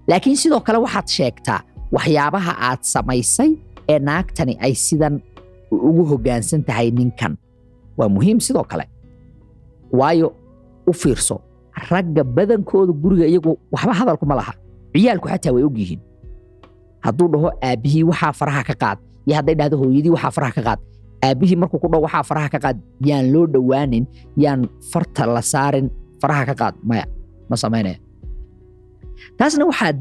Laakiin sidoo kale waxaad sheegtaa waxyaabaha aad samaysay ee naagtani ay sidan ugu hoggaansan tahay ninkan. Waa muhiim sidoo kale. Waayo u fiirso ragga badankooda guriga iyagu waxba hadalkuma laha. Ciyaalku xataa way og yihiin hadduu dhaho aabbihii waxaa faraha ka qaad iyo hadday dhahdo hooyadii waxaa faraha ka qaad. Aabbihii markuu ku dhaho waxaa faraha ka qaad yaan loo dhowaanin yaan farta la saarin faraha ka qaad maya ma samaynaya taasna waxaad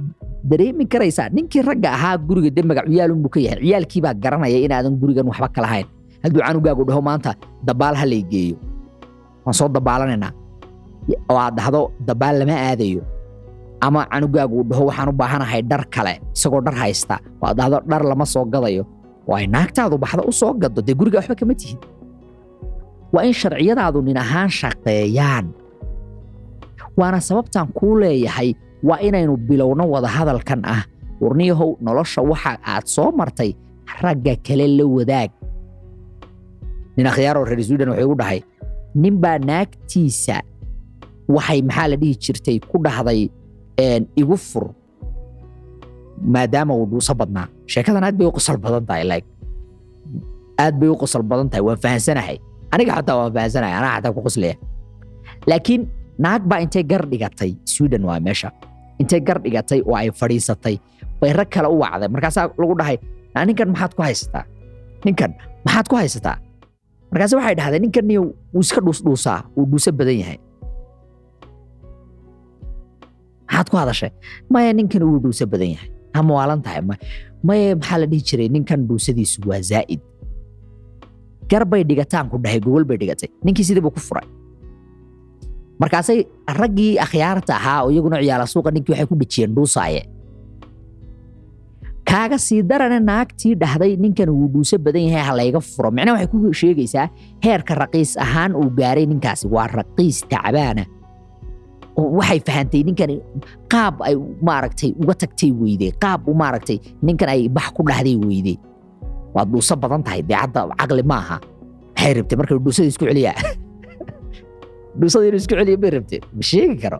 dareemi karaysaa ninkii ragga ahaa guriga de magac ciyaalunbuu ka yahay. Ciyaalkiibaa garanaya inaadan gurigan waxba ka lahayn. Hadduu canugaagu dhaho maanta dabaal ha lay geeyo. Waan soo dabaalanaynaa oo aad dhahdo dabaal lama aadayo. Ama canugaagu dhaho waxaan u baahanahay dhar kale isagoo dhar haysta. Oo aad dhahdo dhar lama soo gadayo. Oo ay naagtaadu baxda u soo gado dee guriga waxba kama tihin waa in sharciyadaadu nin ahaan shaqeeyaan. Waana sababtaan kuu leeyahay waa inaynu bilowno wadahadalkan ah. Warniyahow nolosha waxa aad soo martay ragga kale la wadaag. Nin akhyaaroo reer sweden wuxuu igu dhahay ninbaa naagtiisa waxay maxaa la dhihi jirtay ku dhahday igu fur. Maadaama uu dhuuso badnaa. Sheekadan aad bay u qosol badan tahay like aad bay u qosol badan tahay waan fahansanahay. Aniga xataa waan fahansanahay anaa xataa ku qoslaya. Laakiin naag baa intay gar dhigatay sweden waa meesha. Intay gar dhigatay oo ay fadhiisatay bay rag kale u wacday. Markaasaa lagu dhahay ninkan maxaad ku haysataa? Ninkan maxaad ku haysataa? Markaase waxay dhahdeen ninkan niyo wuu iska dhuusdhuusaa wuu dhuuso badan yahay maxaad ku hadashay? Maya ninkan wuu dhuuso badan yahay. Ama waalan tahay maya maxaa la dhihi jiray ninkan dhuusadiisu waa zaa'id? Gar bay dhigataan ku dhahay gogol bay dhigatay. Ninkii sidii buu ku furay. Markaasay raggii akhyaarta ahaa oo iyaguna ciyaala suuqa ninkii waxay ku dhejiyeen dhuusaaye. Kaaga sii darane naagtii dhahday ninkan wuu dhuuso badan yahay ha layga furo. Micnaha waxay ku sheegaysaa heerka raqiis ahaan uu gaaray ninkaasi. Waa raqiis tacbaana waxay fahantay ninkan qaab ay maaragtay uga tagtay weyde qaab maaragtay ninkan ay bax ku dhahday weyde waad dhuuso badan tahay dee hadda caqli maaha maxay rabtay marka dhuusada isku celiyaa? [laughs] Dhuusada inuu isku celiya bay rabtay ma sheegi karo.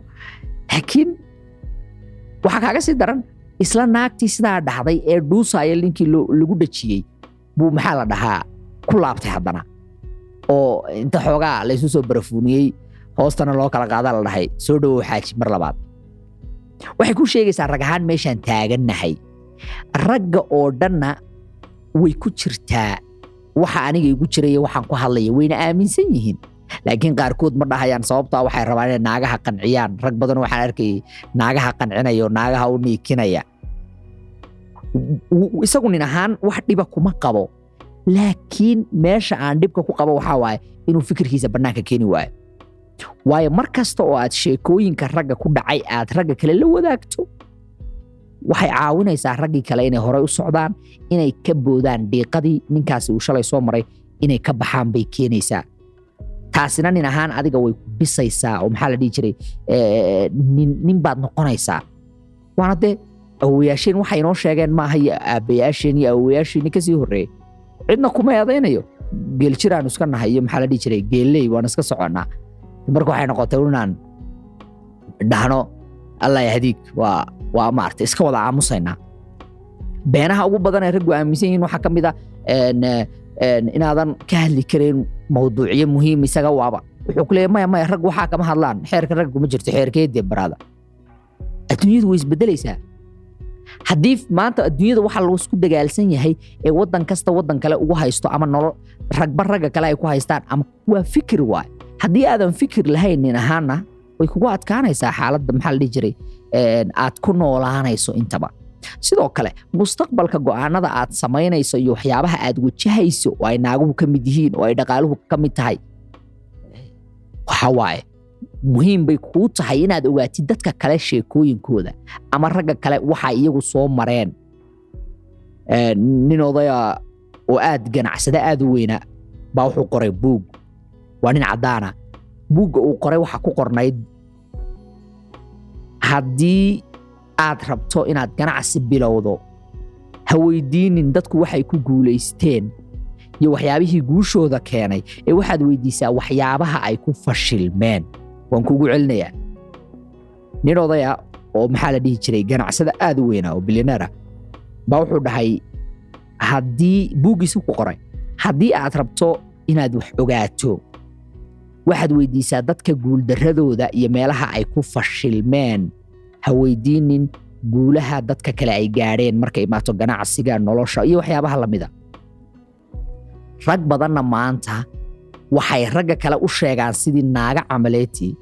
Laakiin waxaa kaaga sii daran isla naagtii sidaa dhahday ee dhuusaaya ninkii lagu dhajiyey buu maxaa la dhahaa ku laabtay haddana. Oo inta xoogaa laysu soo barafuuniyey hoostana loo kala qaadaa la dhahay. Soo dhowow xaaji mar labaad. Waxay ku sheegaysaa rag ahaan meeshaan taagannahay ragga oo dhanna way ku jirtaa. Waxa aniga igu jiraya waxaan ku hadlaya wayna aaminsan yihiin. Laakiin qaarkood ma dhahayaan sababtaa waxay rabaan inay naagaha qanciyaan. Rag badan waxaan arkayay naagaha qancinaya oo naagaha u niikinaya. Isagu nin ahaan wax dhiba kuma qabo. Laakiin meesha aan dhibka ku qabo waxaa waaye inuu fikirkiisa bannaanka keeni waayo waayo mar kasta oo aad sheekooyinka ragga ku dhacay aad ragga kale la wadaagto waxay caawinaysaa raggii kale inay horey u socdaan inay ka boodaan dhiiqadii ninkaasi uu shalay soo maray inay ka baxaan bay keenaysaa. Taasina nin ahaan adiga way ku dhisaysaa oo maxaa la dhihi jiray nin baad noqonaysaa. Waana dee awowayaasheen waxay inoo sheegeen maaha iyo aabbayaasheen iyo awowayaasheenni ka sii horreeyey cidna kuma eedaynayo. Geeljiraanu iska nahay iyo maxaa la dhihi jiray geelley waan iska soconnaa marka waxay noqotay inaan dhahno allah yahdiig waa maarata iska wada aamusaynaa beenaha ugu badan ee raggu aaminsan yihiin waxaa ka mid ah inaadan ka hadli karayn mawduucyo muhiim isaga waaba. Wuxuu ku leeyahy maya maya rag waxaa kama hadlaan. Xeerka ragga kuma jirto xeerkeedee baraada adduunyadu way isbedelaysaa. Haddii maanta adduunyada waxa lagu isku dagaalsan yahay ee waddan kasta waddan kale ugu haysto ama nolol ragba ragga kale ay ku haystaan ama waa fikir waay haddii aadan fikir lahayn nin ahaana way kugu adkaanaysaa xaaladda maxaa dhihi jiray? Aad ku noolaanayso intaba. Sidoo kale mustaqbalka go'aanada aad samaynayso iyo waxyaabaha aad wajahayso oo ay naaguhu ka mid yihiin oo ay dhaqaaluhu ka mid tahay. Waxa waaye muhiim bay kuu tahay inaad ogaatid dadka kale sheekooyinkooda ama ragga kale waxa iyagu soo mareen. Nin odaya oo aad ganacsada aad u weyna baa wuxuu qoray buug waa nin caddaana buugga uu qoray waxa ku qornayd. Haddii aad rabto inaad ganacsi bilowdo ha weydiinin dadku waxay ku guulaysteen iyo waxyaabihii guushooda keenay ee waxaad weydiisaa waxyaabaha ay ku fashilmeen. Waan kugu celinayaa. Nin odaya oo maxaa la dhihi jiray ganacsada aad u weynaa oo bilyaneera baa wuxuu dhahay haddii buuggiisi ku qoray haddii aad rabto inaad wax ogaato waxaad weydiisaa dadka guuldarradooda iyo meelaha ay ku fashilmeen. Ha weydiinin guulaha dadka kale ay gaadheen markay imaato ganacsiga nolosha iyo waxyaabaha lamida rag badanna maanta waxay ragga kale u sheegaan sidii naaga camaleetii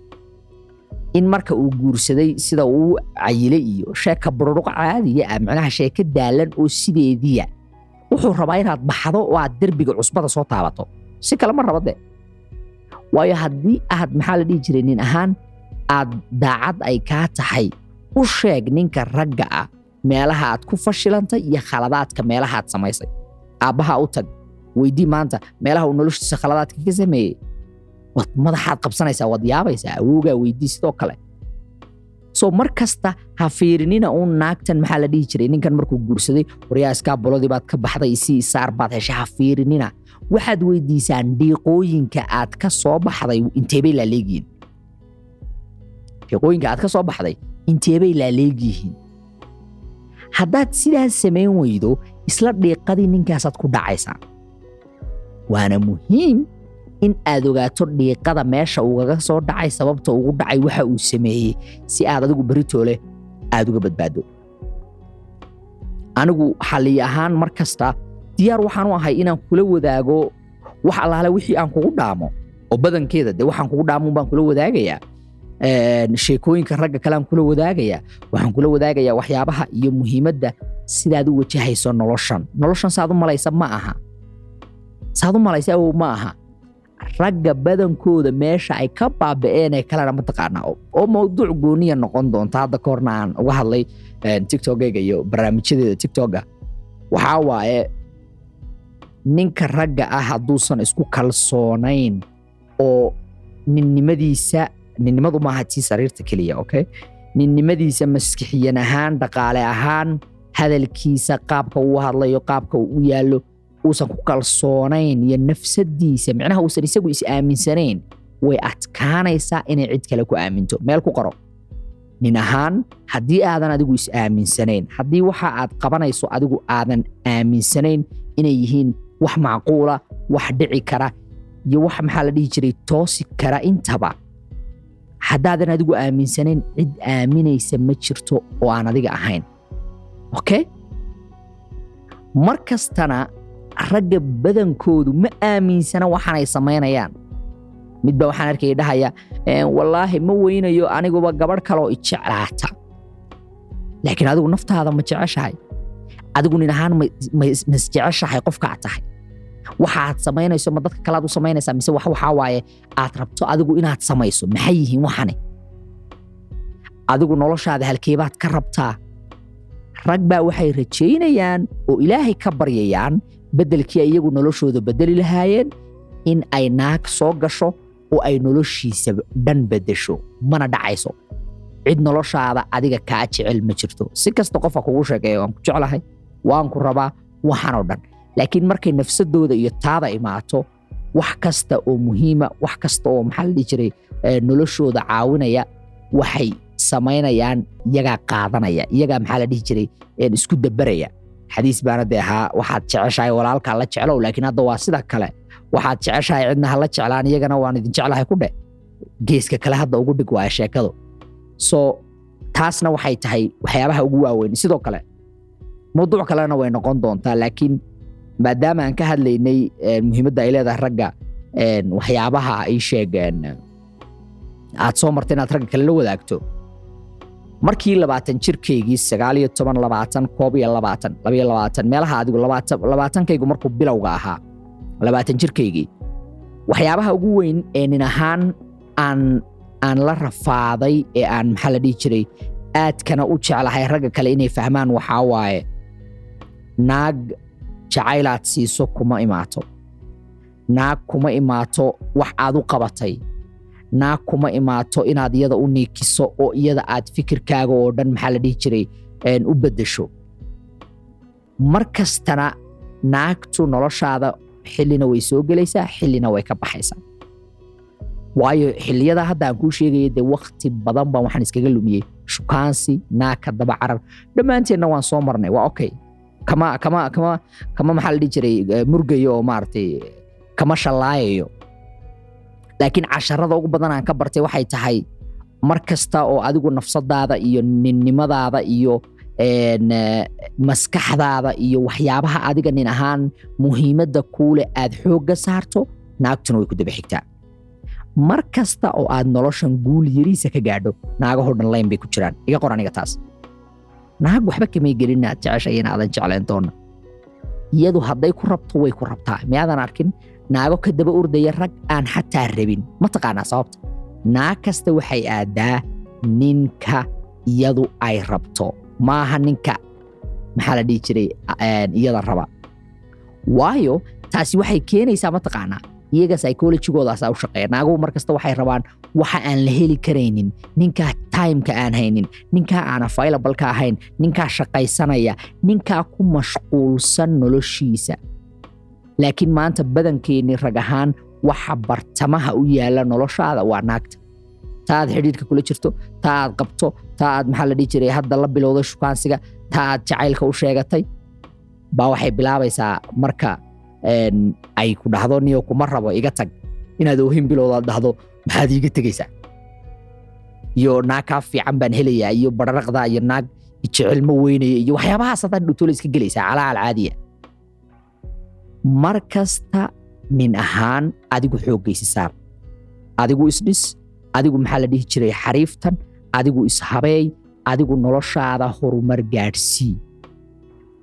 in marka uu guursaday sida uu cayile iyo sheeka bururuq caadiya ah macnaha sheeka daalan oo sideediya wuxuu rabaa inaad baxdo oo aad derbiga cusbada soo taabato. Si kale ma raba de waayo haddii aad maxaa la dhihi jiray nin ahaan aad daacad ay kaa tahay u sheeg ninka ragga ah meelaha aad ku fashilantay iyo khaladaadka meelaha aad samaysay. Aabbaha u tag weydii maanta meelaha uu noloshiisa khaladaadka ka sameeyey waad madaxaad qabsanaysaa waad yaabaysaa awoogaa weydii sidoo kale so mar kasta ha fiirinina uun naagtan maxaa la dhihi jiray? Ninkan markuu guursaday waryaa iskaabolodii baad ka baxday isii saar baad heshay ha fiirinina. Waxaad weydiisaan dhiiqooyinka aad ka soo baxday inteebay laaleegyihiin dhiiqooyinka aad ka soo baxday inteebay laaleegyihiin haddaad sidaas samayn weydo isla dhiiqadii ninkaasaad ku dhacaysaan. Waana muhiim in aad ogaato dhiiqada meesha ugaga soo dhacay sababta ugu dhacay waxa uu sameeyey si aad adigu beritoole aad uga badbaado. Anigu xalli ahaan mar kasta diyaar waxaan u ahay inaan kula wadaago wax allaale wixii aan kugu dhaamo oo badankeeda de waxaan kugu dhaamun baan kula wadaagayaa. Sheekooyinka ragga kale kula wadaagayaa waxaan kula wadaagayaa waxyaabaha iyo muhiimadda sidaad u wajahayso noloshan. Noloshan saad u malaysa ma aha. Saad u malaysa awow ma aha ragga badankooda meesha ay ka baaba'een ee kalena mataqaanaa oo mawduuc gooniya noqon doonta? Hadda ka horna aan uga hadlay tiktokeyga iyo barnaamijyadeeda tiktoka. Waxaa waaye ninka ragga ah hadduusan isku kalsoonayn oo ninnimadiisa ninnimadu maaha tii sariirta keliya okay? Ninnimadiisa maskixiyan ahaan dhaqaale ahaan hadalkiisa qaabka uu hadlayo qaabka uu u yaallo uusan ku kalsoonayn iyo nafsadiisa micnaha uusan isagu is aaminsanayn way adkaanaysaa inay cid kale ku aaminto. Meel ku qoro. Nin ahaan haddii aadan adigu is aaminsanayn haddii waxa aad qabanayso adigu aadan aaminsanayn inay yihiin wax macquula wax dhici kara iyo wax maxaa la dhihi jiray toosi kara intaba haddaadan adigu aaminsanayn cid aaminaysa ma jirto oo aan adiga ahayn. Okay mar kastana ragga badankoodu ma aaminsana waxaanay samaynayaan. Midba waxaan arkaya dhahaya wallaahi ma weynayo aniguba gabadh kaleoo ijeclaata laakiin adigu naftaada ma jeceshahay. Adigu nin ahaan masjeceshahay qofkaad tahay. Waxaad samaynayso ma dadka kalead u samaynaysaa mise wax waxaa waaye aad rabto adigu inaad samayso. Maxay yihiin waxani? Adigu noloshaada halkeebaad ka rabtaa. Rag baa waxay rajaynayaan oo ilaahay ka baryayaan beddelkii ay iyagu noloshooda beddeli lahaayeen in ay naag soo gasho oo ay noloshiisa dhan beddesho mana dhacayso. Cid noloshaada adiga kaa jecel ma jirto. Si kasta qofka kugu sheekeeya waan ku jeclahay waan ku rabaa waxanoo dhan. Laakiin markay nafsadooda iyo taada imaato wax kasta oo muhiima wax kasta oo maxaa la jiray noloshooda caawinaya waxay samaynayaan iyagaa qaadanaya iyagaa maxaa la dhihi jiray isku dabaraya xadiis baana dee ahaa waxaad jeceshahay walaalkaa la jeclow laakiin hadda waa sida kale. Waxaad jeceshahay cidna ha la jeclaan iyagana waan idin jeclahay ku dheh geeska kale hadda ugu dhig waaya sheekadu. So taasna waxay tahay waxyaabaha ugu waaweyn. Sidoo kale mawduuc kalena way noqon doontaa laakiin maadaama aan ka hadlaynay muhiimadda ay leedahay ragga waxyaabaha ay sheegeen aad soo marta inaad ragga kale la wadaagto markii labaatan jirkaygii sagaal iyo toban labaatan koob iyo labaatan labaiyo labaatan meelaha adigu labaatan labaatankaygu markuu bilowga ahaa labaatan jirkaygii waxyaabaha ugu weyn ee nin ahaan aan aan la rafaaday ee aan maxaa la dhihi jiray aadkana u jeclahay ragga kale inay fahmaan waxaa waaye naag jacaylaad siiso kuma imaato. Naag kuma imaato wax aad u qabatay naag kuma imaato inaad iyada u niikiso oo iyada aad fikirkaaga oo dhan maxaa la dhihi jiray u beddesho. Mar kastana naagtu noloshaada xillina way soo gelaysaa xillina way ka baxaysaa. Waayo xilliyada hadda aan kuu sheegaya dee wakti badan baan waxaan iskaga lumiyey. Shukaansi naagka daba carar. Dhammaanteenna waan soo marnay. Waa okay. Kama kama kama kama maxaa la dhihi jiray murgayo oo maaragtay kama shallaayayo laakiin casharada ugu badan aan ka bartay waxay tahay mar kasta oo adigu nafsadaada iyo ninnimadaada iyo maskaxdaada iyo waxyaabaha adiga nin ahaan muhiimadda kuule aad xoogga saarto naagtuna way ku daba xigtaa. Mar kasta oo aad noloshan guul yariisa ka gaadho naagahoo dhan layn bay ku jiraan. Iga qor aniga taas. Naag waxba kamay gelin jeceshay in jeclayn doona iyadu hadday ku rabto way ku rabtaa. Miyaadan arkin naago ka daba ordaya rag aan xataa rabin ma taqaanaa sababta naag kasta waxay aadaa ninka iyadu ay rabto maaha ninka maxaa la dhihi jiray iyada raba waayo taasi waxay keenaysaa mataqaanaa iyaga psychologigoodaasa u shaqeeya naaguhu mar kasta waxay rabaan waxa aan la heli karaynin ninkaa timeka aan haynin ninkaa aan available-ka ahayn ninkaa shaqaysanaya ninkaa ku mashquulsan noloshiisa laakiin maanta badankeenni rag ahaan waxa bartamaha u yaalla noloshaada waa naagta. Ta aad xidhiidhka kula jirto ta aad qabto ta aad maxaa la dhihi jiray hadda la bilowday shukaansiga ta aad jacaylka u sheegatay? Baa waxay bilaabaysaa marka ay ku dhahdo niyo kuma rabo iga tag. Inaad oohin bilowdaad dhahdo maxaad iiga tegaysaa? Iyo naag kaa fiican baan helayaa iyo bararaqda iyo naag jecel weynaya iyo waxyaabahaas haddaad dhutoola iska gelaysaa calaal caadiya mar kasta nin ahaan adigu xooggaysi saar. Adigu isdhis adigu maxaa la dhihi jiray xariiftan adigu ishabeey adigu noloshaada horumar gaadhsii.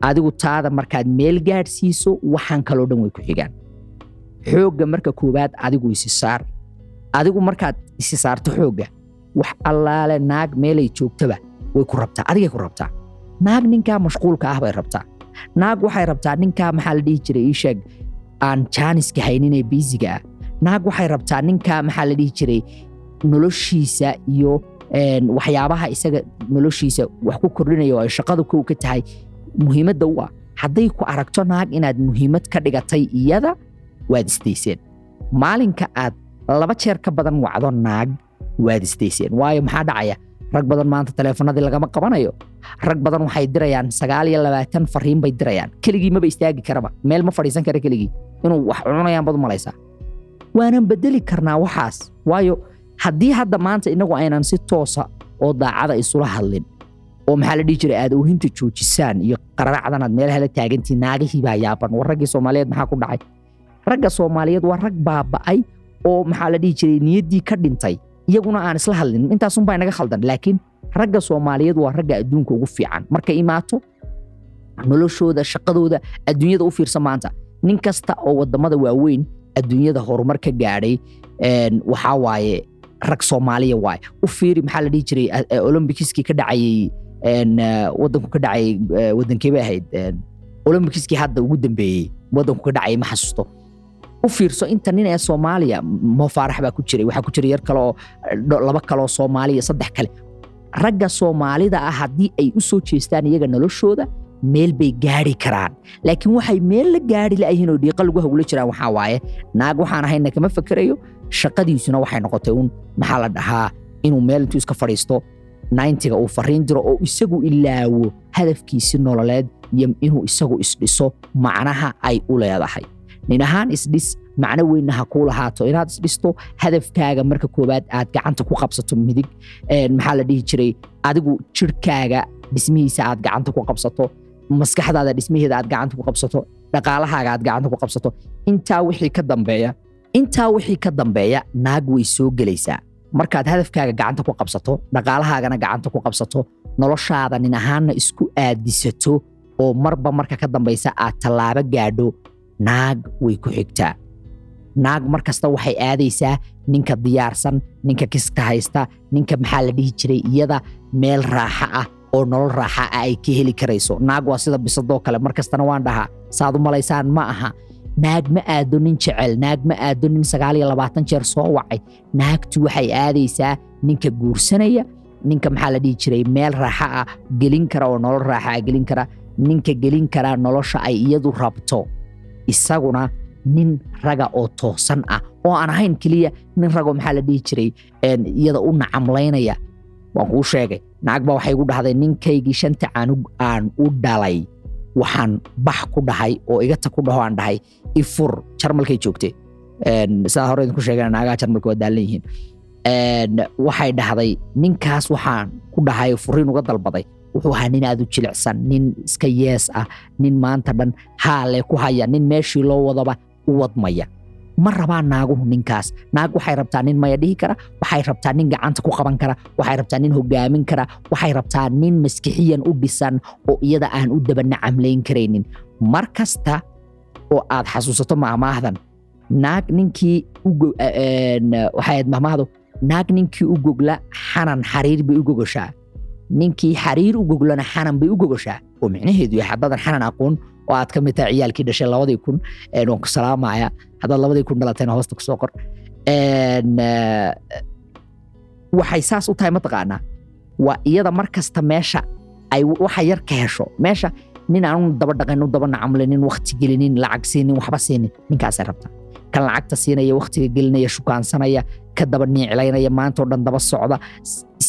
Adigu taada markaad meel gaadhsiiso waxaan kaloo dhan way ku xigaan. Xoogga marka koowaad adigu isi saar. Adigu markaad isi saarto xoogga wax allaale naag meelay joogtaba way ku rabtaa adigay ku rabtaa. Naag ninkaa mashquulka ah bay rabtaa naag waxay rabtaa ninkaa maxaa la dhihi jiray ii sheeg aan jaaniska hayninee biisiga ah naag waxay rabtaa ninkaa maxaa la dhihi jiray noloshiisa iyo waxyaabaha isaga noloshiisa wax ku kordhinaya oo ay shaqadu kow ka tahay. Muhiimadda u ah hadday ku aragto naag inaad muhiimad ka dhigatay iyada waad isdayseen maalinka aad laba jeer ka badan wacdo naag waad isdayseen waayo maxaa dhacaya rag badan maanta taleefanadii lagama qabanayo rag badan waxay dirayaan sagaal iyo labaatan fariin bay dirayaan. Keligii maba istaagi karaba. Meel ma fadhiisan kara keligii inuu wax cunayaan baad u waanan bedeli karnaa waxaas. Waayo haddii hadda maanta inagu aynan si toosa oo daacada isula hadlin oo maxaa la dhihi jiray aad oohinta joojisaan iyo qararacdan meelaha la taagantiin naagihii baa yaaban war raggii soomaaliyeed maxaa ku dhacay? Ragga soomaaliyeed waa rag baaba'ay oo maxaa la dhihi jiray niyaddii ka dhintay iyaguna aan isla hadlin intaasunbaa inaga khaldan. Laakiin ragga soomaaliyeed waa ragga adduunka ugu fiican. Markay imaato noloshooda shaqadooda adduunyada u fiirsan maanta. Nin kasta oo waddamada waaweyn adduunyada horumar ka gaadhay waxaa waaye rag soomaaliya waaye. U fiiri maxaa la dhihi jiray olympikiskii ka eh, wadanku ka dhacayay wadankee bay ahayd een, olympikiskii hadda ugu dambeeyey wadanku ka dhacayay ma xasuusto u fiirso inta nin ee soomaaliya mo faarax baa ku jiray waxaa ku jiray yar kale oo laba kale oo soomaaliya saddex kale. Ragga soomaalida ah haddii ay u soo jeestaan iyaga noloshooda meel bay gaari karaan. Laakiin waxay meel la gaari la'yihiin oo dhiiqa lagu hawlo jiraan waxaa waaye naag waxaan ahayna kama fakerayo shaqadiisuna waxay noqotay un maxaa la dhahaa inuu meel intuu iska fadhiisto nayntiga uu fariin diro oo isagu ilaawo hadafkiisi nololeed iyo inuu isagu isdhiso macnaha ay u leedahay nin ahaan isdhis macno weynna ha kuu lahaato? Inaad isdhisto hadafkaaga marka koowaad aad gacanta ku qabsato midig maxaa la dhihi jiray? Adigu jirhkaaga dhismihiisa aad gacanta ku qabsato maskaxdaada dhismaheeda aad gacanta ku qabsato dhaqaalahaaga aad gacanta ku qabsato. Intaa wixii ka dambeeya intaa wixii ka dambeeya naag way soo gelaysaa. Markaad hadafkaaga gacanta ku qabsato dhaqaalahaagana gacanta ku qabsato noloshaada nin ahaanna isku aadisato oo marba marka ka dambaysa aad tallaabo gaadho naag way ku xigtaa naag mar kasta waxay aadaysaa ninka diyaarsan ninka kiska haysta ninka maxaa la dhihi jiray iyada meel raaxa ah oo nolol raaxa ah ay ka heli karayso. Naag waa sida bisadoo kale mar kastana waan dhahaa. Saad u malaysaan ma aha. Naag ma aado nin jecel naag ma aado nin jeer soo wacay. Naagtu waxay aadaysaa ninka guursanaya ninka maxaa la dhihi jiray meel raaxa ah gelin kara oo nolol raaxa ah gelin kara. Ninka gelin kara nolosha ay iyadu rabto isaguna nin raga oo toosan ah oo aan ahayn keliya nin ragoo maxaa la dhihi jiray iyada u nacamlaynaya waan kuu sheegay baa waxay igu dhahday ninkaygii shanta canug aan u dhalay waxaan bax ku dhahay oo iga tag ku dhaho aan dhahay ifur jarmalkay joogte sidaa hore idinku sheegana naagaha jarmalka waa daalan yihiin. Waxay dhahday ninkaas waxaan ku dhahay furiin uga dalbaday wuxuu ahaa nin aad u jilicsan nin iska yees ah nin maanta dhan haale ku haya nin meeshii loo wadaba u wadmaya. Ma rabaa naaguhu ninkaas. Naag waxay rabtaa nin maya dhihi kara waxay rabtaa nin gacanta ku qaban kara waxay rabtaa nin hogaamin kara waxay rabtaa nin maskixiyan u dhisan oo iyada aan u dabana camlayn karaynin. Mar kasta oo aad xasuusato maamaahdan naag ninkii waxay ahayd mahmaahdu naag ninkii u gogla xanan xariir bay u gogoshaa ninkii xariir u goglana xanan bay u gogoshaa. Oo micnaheedu yahay haddadan xanan aqoon oo aad ka mid tahay ciyaalkii dhashay labadii kun waan ku salaamaya. Haddaad labadii kun dhalatayna hoosta ku soo qor. Waxay saas u tahay mataqaanaa waa iyada mar kasta meesha ay waxa yar ka hesho. Meesha nin aanu daba dhaqayn u daba nacamlinin wakti gelinin lacag siinin waxba siinin ninkaasay rabtaa kan lacagta siinaya waktiga gelinaya shukaansanaya ka daba niicilaynaya maantao dhan daba socda.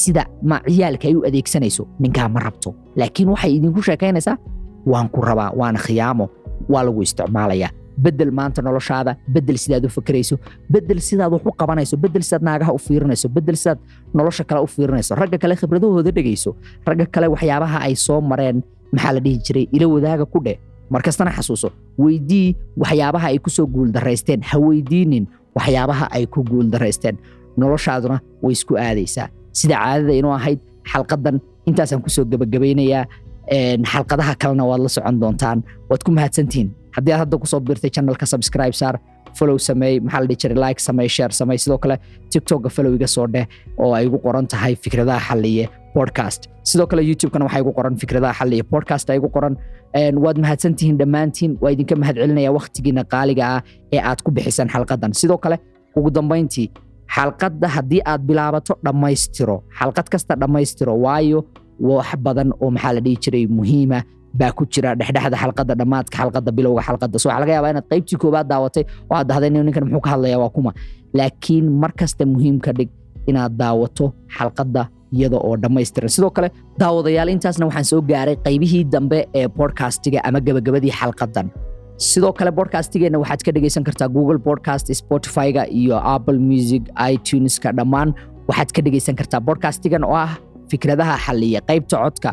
Sida ciyaalka ay u adeegsanayso ninkaa ma rabto. Laakiin waxay idinku sheekaynaysaa waan ku rabaa waana khiyaamo waa lagu isticmaalayaa bedel maanta noloshaada bedel sidaad u fakerayso bedel sidaad wax u qabanayso bedel sidaad naagaha u fiirinayso bedel sidaad nolosha kale u fiirinayso ragga kale khibradahooda dhegayso ragga kale waxyaabaha ay soo mareen maxaa la dhihi jiray ila wadaaga ku dheh markastana xasuuso weydii waxyaabaha ay ku soo guuldaraysteen ha weydiinin waxyaabaha ay ku guuldaraysteen noloshaaduna way isku aadaysaa. Sida caadada inuu ahayd xalqadan intaasaan ku soo gebagabaynayaa xalqadaha kalena waad la socon doontaan. Waad ku mahadsantihiin haddii aad hadda ku soo biirtay channelka subscribe saar follow sameey maxaa la jiray like sameey share sameey sidoo kale tiktokga follow soo dheh oo ay igu qoran tahay fikradaha xalliye podcast. Sidoo kale youtube-kana waxaa qoran fikradaha xalliye podcast ay igu qoran. Waad mahadsantihiin dhammaantiin waa idinka mahad wakhtigiina qaaliga ah ee aad ku bixisaan xalqadan. Sidoo kale ugu dambayntii xalqadda haddii aad bilaabato dhammaystiro. Xalqad kasta dhammaystiro waayo wax badan oo maxaa la dhihi jiray muhiima baa ku jira dhexdhexda xalqadda dhammaadka xalqadda bilowga xalqadda so waxaa laga yaabaa inaad qaybtii koobaad daawatay oo aad dahday ninkan muxuu ka hadlayaa waa kuma. Laakiin mar kasta muhiim ka dhig inaad daawato xalqadda iyada oo dhammaystiran. Sidoo kale daawadayaal intaasna waxaan soo gaaray qaybihii dambe ee bodcastiga ama gebagabadii xalqadan. Sidoo kale bodcastigeenna waxaad ka dhegaysan kartaa google podcast spotify-ga iyo apple music ituneska. Dhammaan waxaad ka dhegaysan kartaa bodcastigan oo ah fikradaha xalliya qaybta codka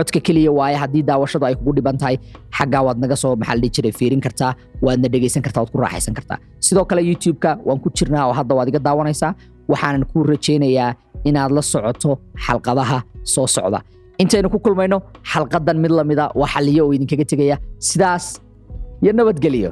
codka keliya waaye haddii daawashadu ay kugu dhiban tahay xaggaa waad naga soo maxaa la jiray fiirin kartaa waadna dhegaysan kartaa waad ku raaxaysan kartaa sidoo kale youtube-ka waan ku jirnaa oo hadda waad iga daawanaysaa waxaanan ku rajaynayaa inaad la socoto xalqadaha soo socda. Intaynu ku kulmayno xalqadan mid lamida waa xalliyo oo idinkaga tegaya sidaas iyo nabadgelyo